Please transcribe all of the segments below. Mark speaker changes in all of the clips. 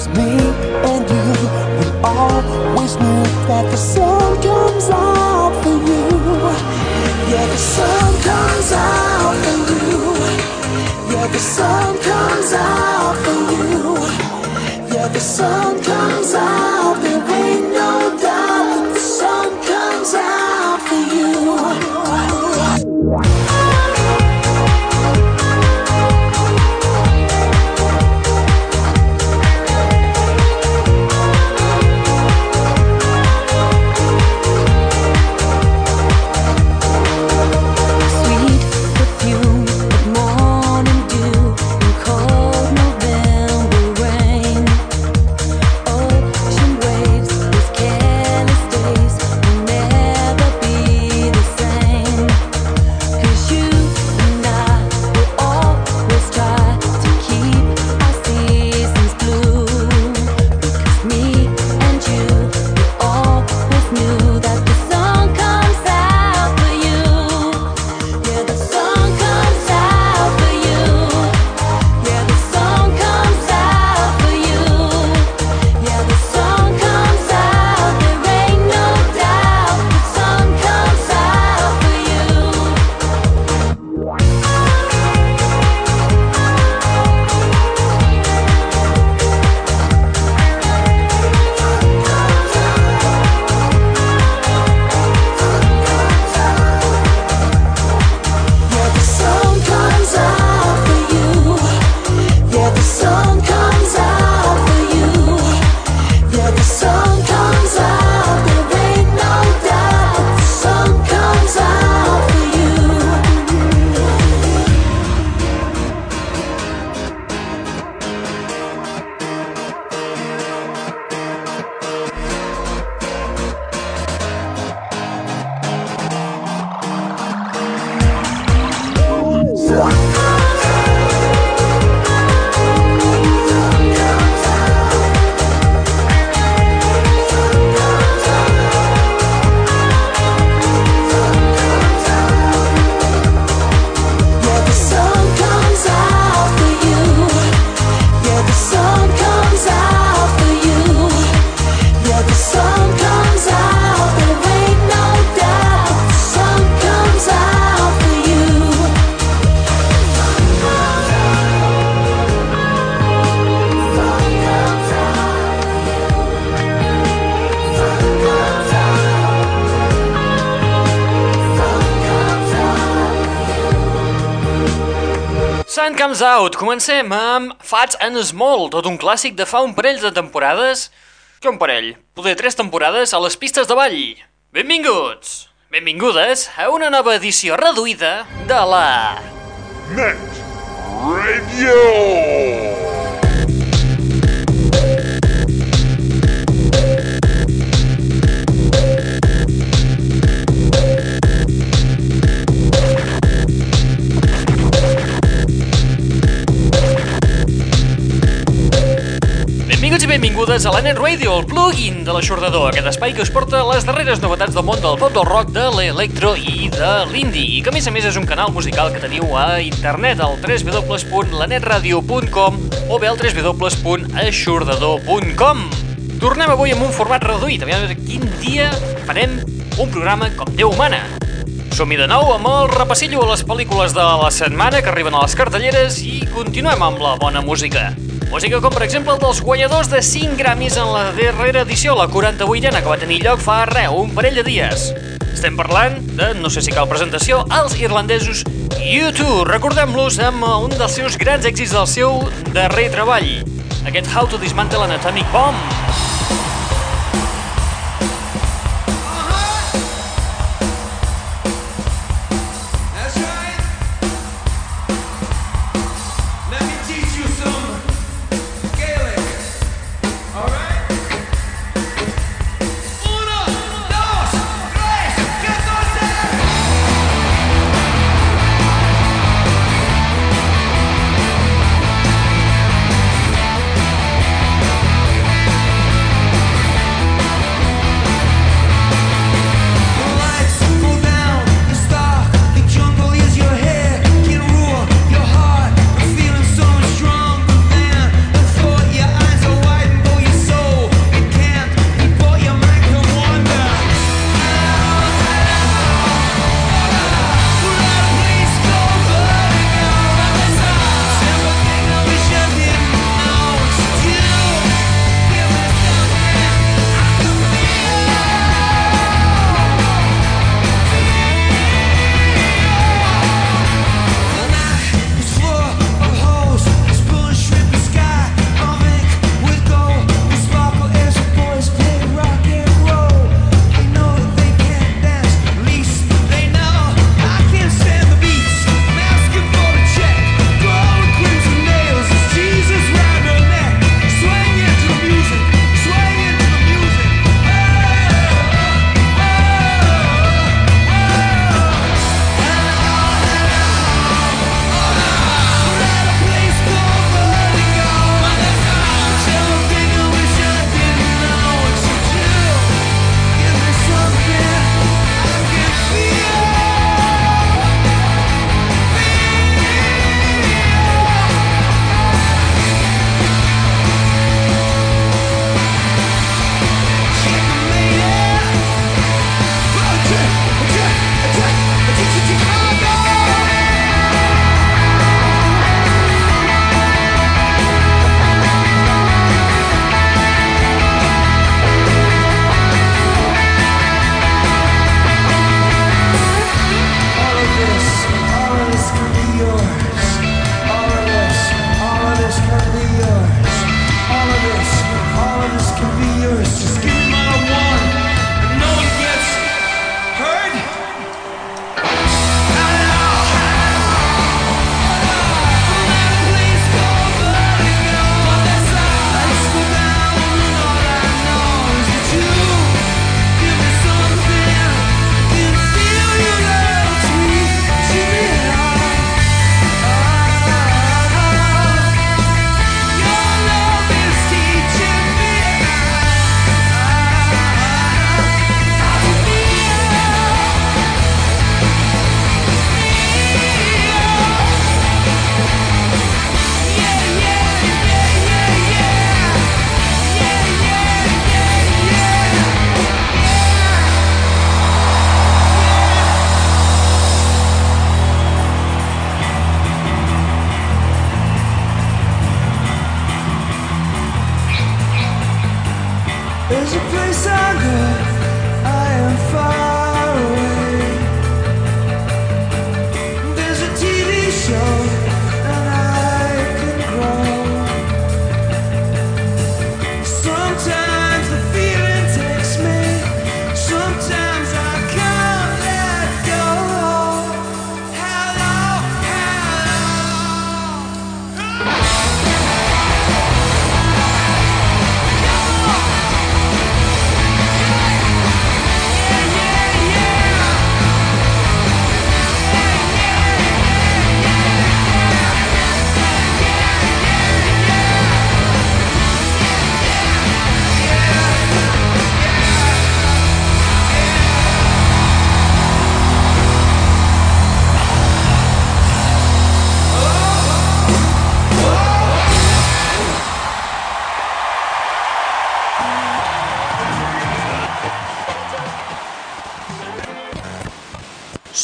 Speaker 1: Because me and you, we always knew that the sun comes out for you. Yeah, the sun comes out for you. Yeah, the sun comes out for you. Yeah, the sun comes out. Comes Out.
Speaker 2: Comencem amb Fats and Small, tot un clàssic de fa un parell de temporades. Que un parell? Poder tres temporades a les pistes de ball. Benvinguts! Benvingudes a una nova edició reduïda de la...
Speaker 3: Net Radio.
Speaker 2: Benvingudes a la Net Radio, el plugin de l'aixordador, aquest espai que us porta les darreres novetats del món del pop, del rock, de l'electro i de l'indie, i que a més a més és un canal musical que teniu a internet al www.lanetradio.com o bé al www.aixordador.com Tornem avui amb un format reduït, a veure quin dia farem un programa com Déu mana. Som-hi de nou amb el repassillo a les pel·lícules de la setmana que arriben a les cartelleres i continuem amb la bona música. Música com per exemple el dels guanyadors de 5 Grammys en la darrera edició, la 48a, que va tenir lloc fa res, un parell de dies.
Speaker 4: Estem parlant de, no sé si cal presentació, els irlandesos U2. Recordem-los amb un dels seus grans èxits del seu darrer treball, aquest How to Dismantle an Atomic Bomb.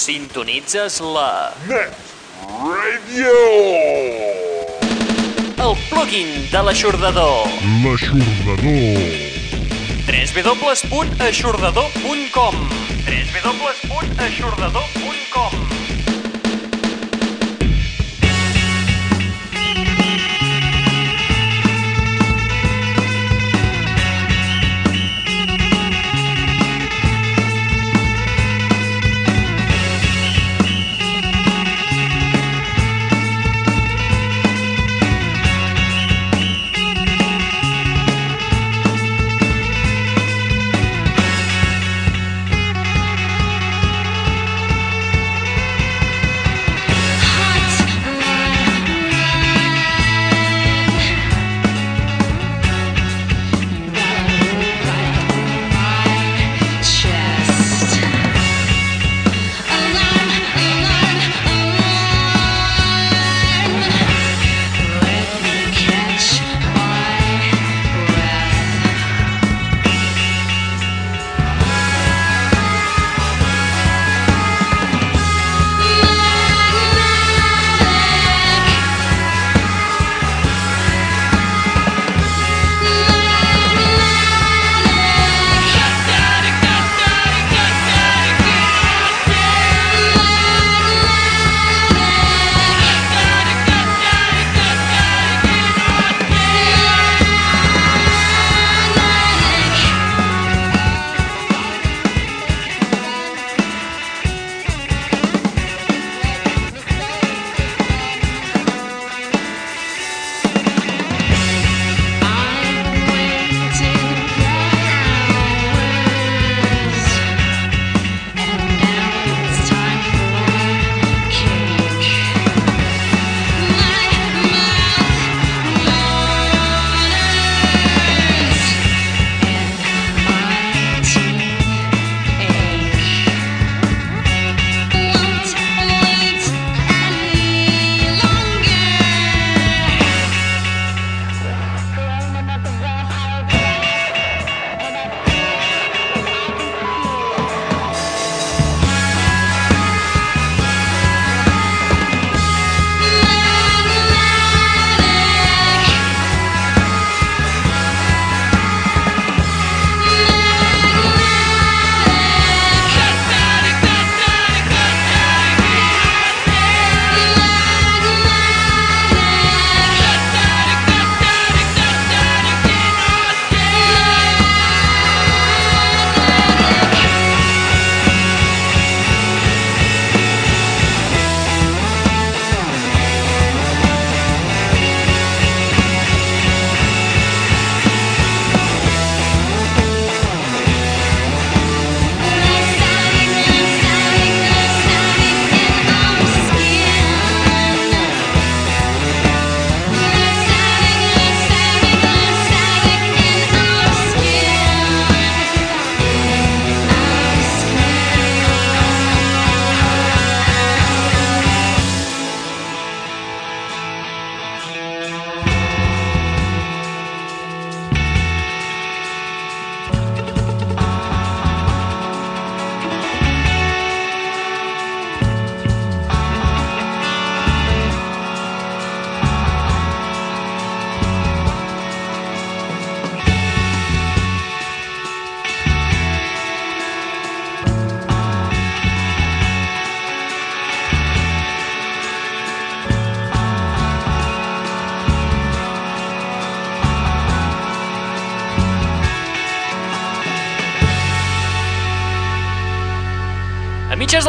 Speaker 4: Sintonitzes la...
Speaker 3: Net Radio!
Speaker 4: El plugin de l'aixordador.
Speaker 3: L'aixordador.
Speaker 4: www.aixordador.com
Speaker 5: www.aixordador.com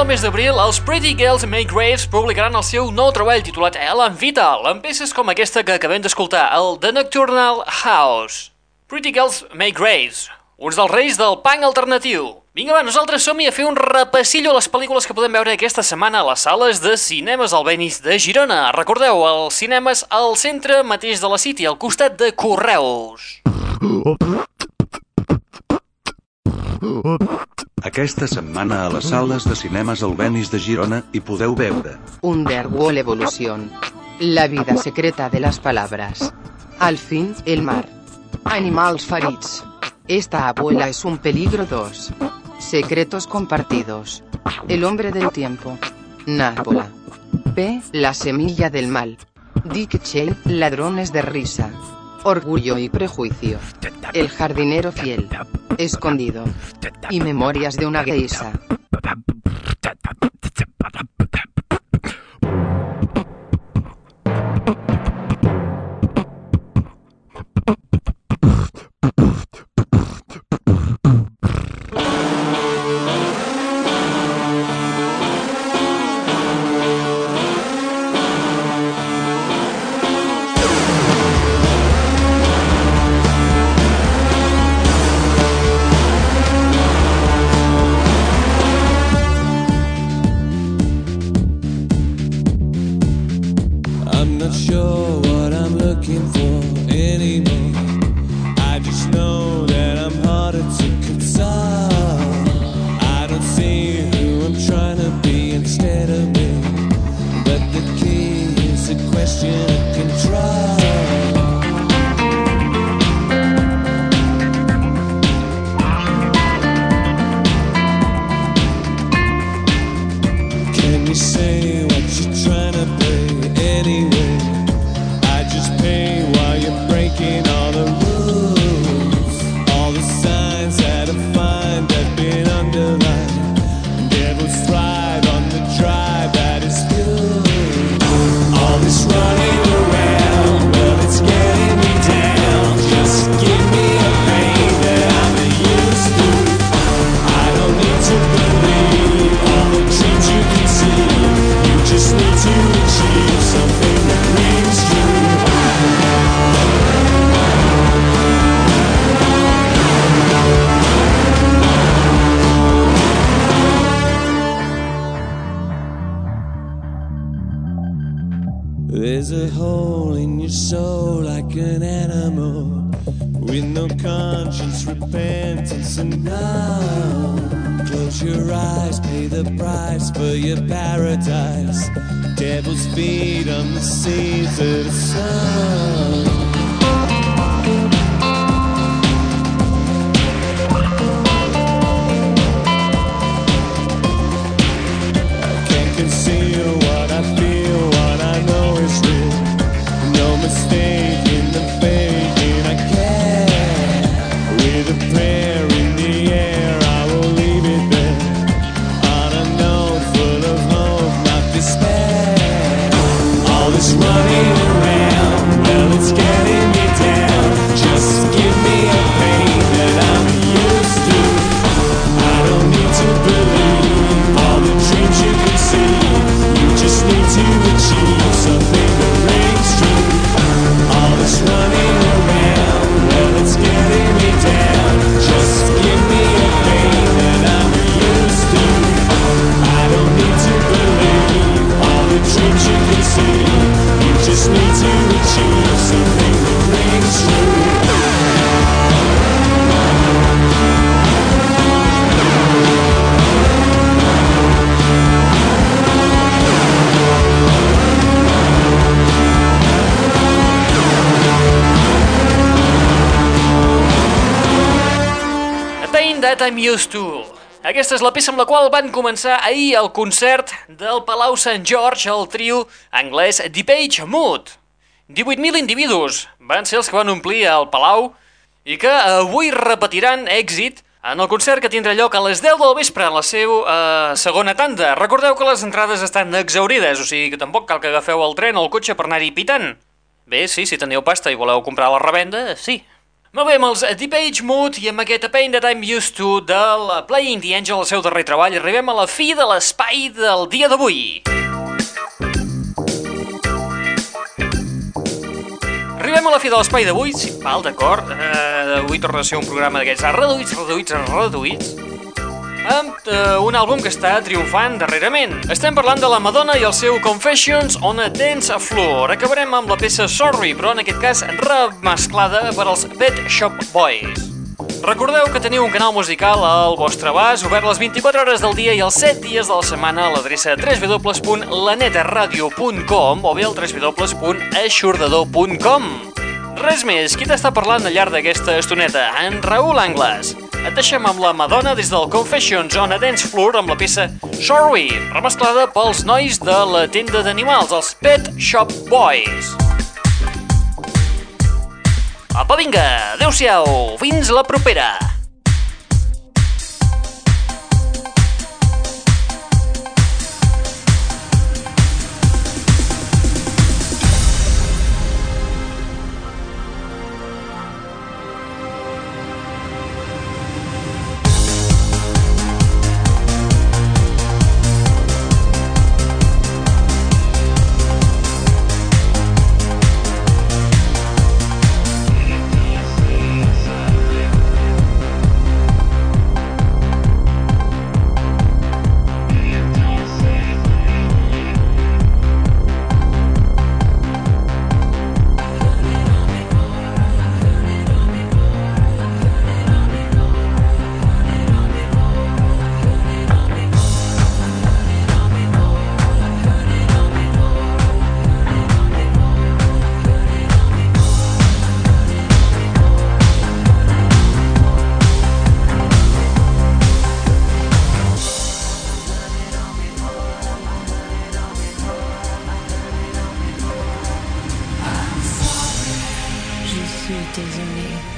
Speaker 5: mes d'abril, els Pretty Girls Make Graves publicaran el seu nou treball titulat Ellen Vital, amb peces com aquesta que acabem d'escoltar, el The Nocturnal House. Pretty Girls Make Graves, uns dels reis del punk alternatiu. Vinga, va, nosaltres som-hi a fer un repassillo a les pel·lícules que podem veure aquesta setmana a les sales de cinemes Albenis de Girona. Recordeu, els cinemes al centre mateix de la City, al costat de Correus.
Speaker 6: Aquesta setmana a les sales de cinemes Albenis de Girona hi podeu veure
Speaker 7: Underworld Evolución. La vida secreta de las palabras. Al fin, el mar. Animals farits. Esta abuela es un peligro 2. Secretos compartidos. El hombre del tiempo. Nápola. P. La semilla del mal. Dick Cheney, ladrones de risa. Orgullo y prejuicio. El jardinero fiel. Escondido. Y memorias de una geisa.
Speaker 8: Like an animal with no conscience, repentance, and now. Close your eyes, pay the price for your paradise. Devil's feet on the seeds of the sun. All this running around, well, it's getting me down. Just Pain That I'm Used To.
Speaker 2: Aquesta és la peça amb la qual van començar ahir el concert del Palau Sant George, el trio anglès Deepage Mood. 18.000 individus van ser els que van omplir el Palau i que avui repetiran èxit en el concert que tindrà lloc a les 10 del vespre en la seva eh, segona tanda. Recordeu que les entrades estan exaurides, o sigui que tampoc cal que agafeu el tren o el cotxe per anar-hi pitant. Bé, sí, si teniu pasta i voleu comprar la revenda, sí. Molt bé, amb els Deep Age Mood i amb aquest A Pain That I'm Used To del Playing the Angel, el seu darrer treball, arribem a la fi de l'espai del dia d'avui. Arribem a la fi de l'espai d'avui, si val, d'acord. Uh, avui torna a ser un programa d'aquests reduïts, reduïts, reduïts, amb uh, un àlbum que està triomfant darrerament. Estem parlant de la Madonna i el seu Confessions on a Dance Floor. Acabarem amb la peça Sorry, però en aquest cas remesclada per als Pet Shop Boys. Recordeu que teniu un canal musical al vostre abast, obert les 24 hores del dia i els 7 dies de la setmana a l'adreça www.lanetradio.com o bé al www.aixordador.com. Res més, qui t'està parlant al llarg d'aquesta estoneta? En Raül Angles. Et deixem amb la Madonna des del Confessions on a Dance Floor amb la peça Sorry, remesclada pels nois de la tenda d'animals, els Pet Shop Boys. Apa, vinga, adeu-siau, fins la propera.
Speaker 1: sweet, Disney.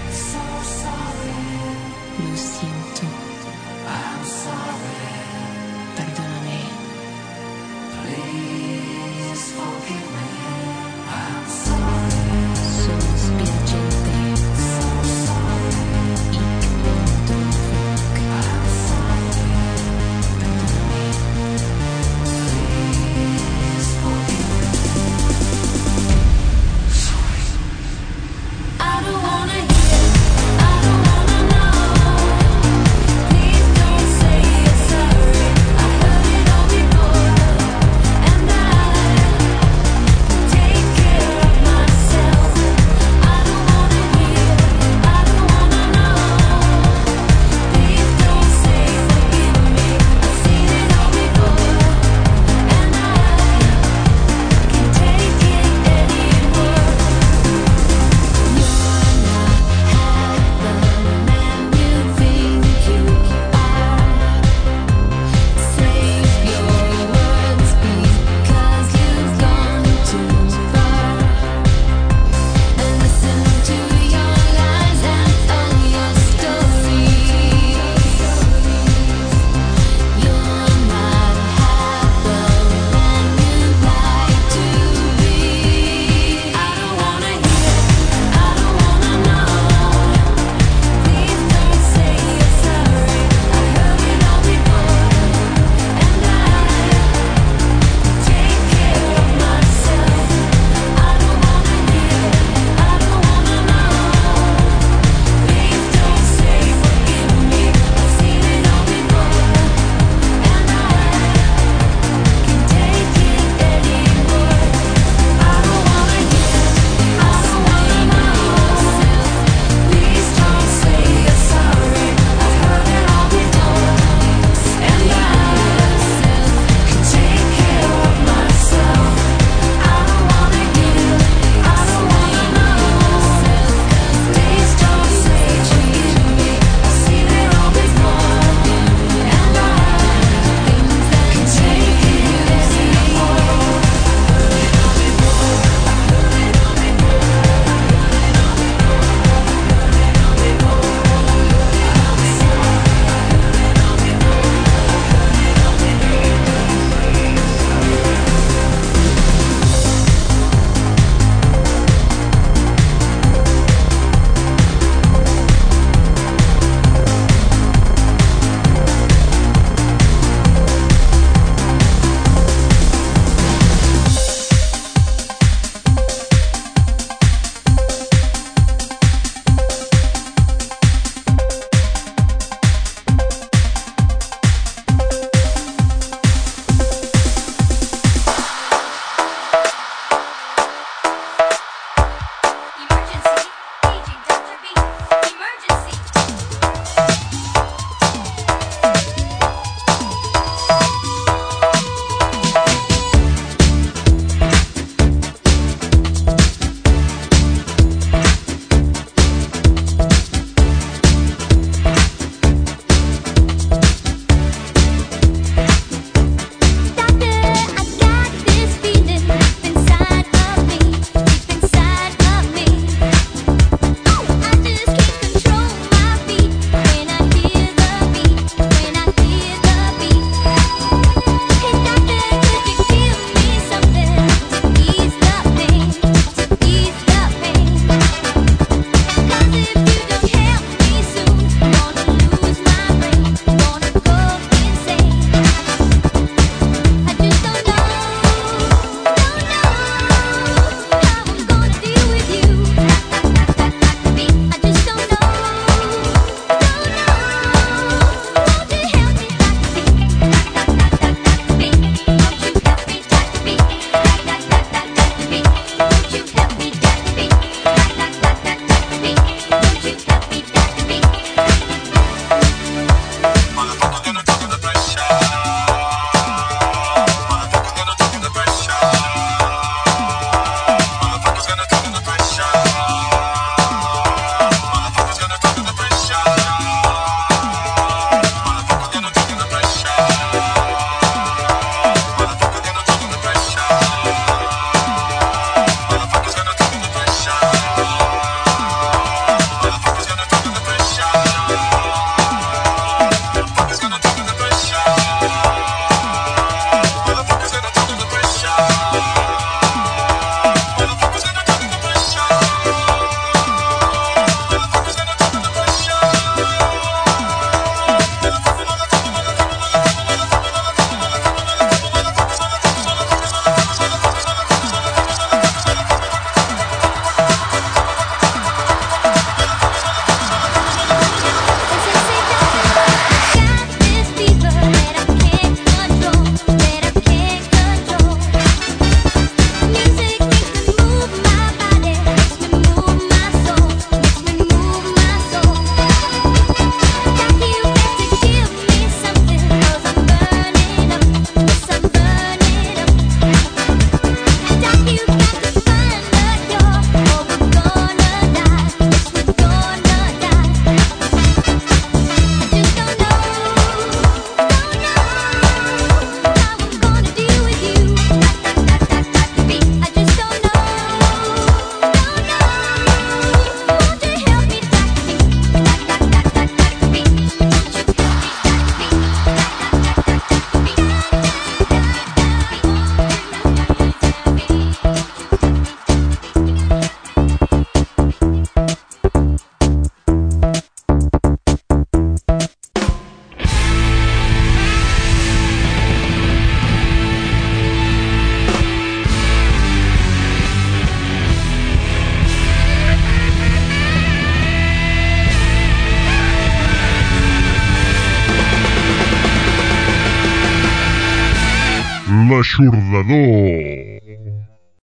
Speaker 3: L'aixordador.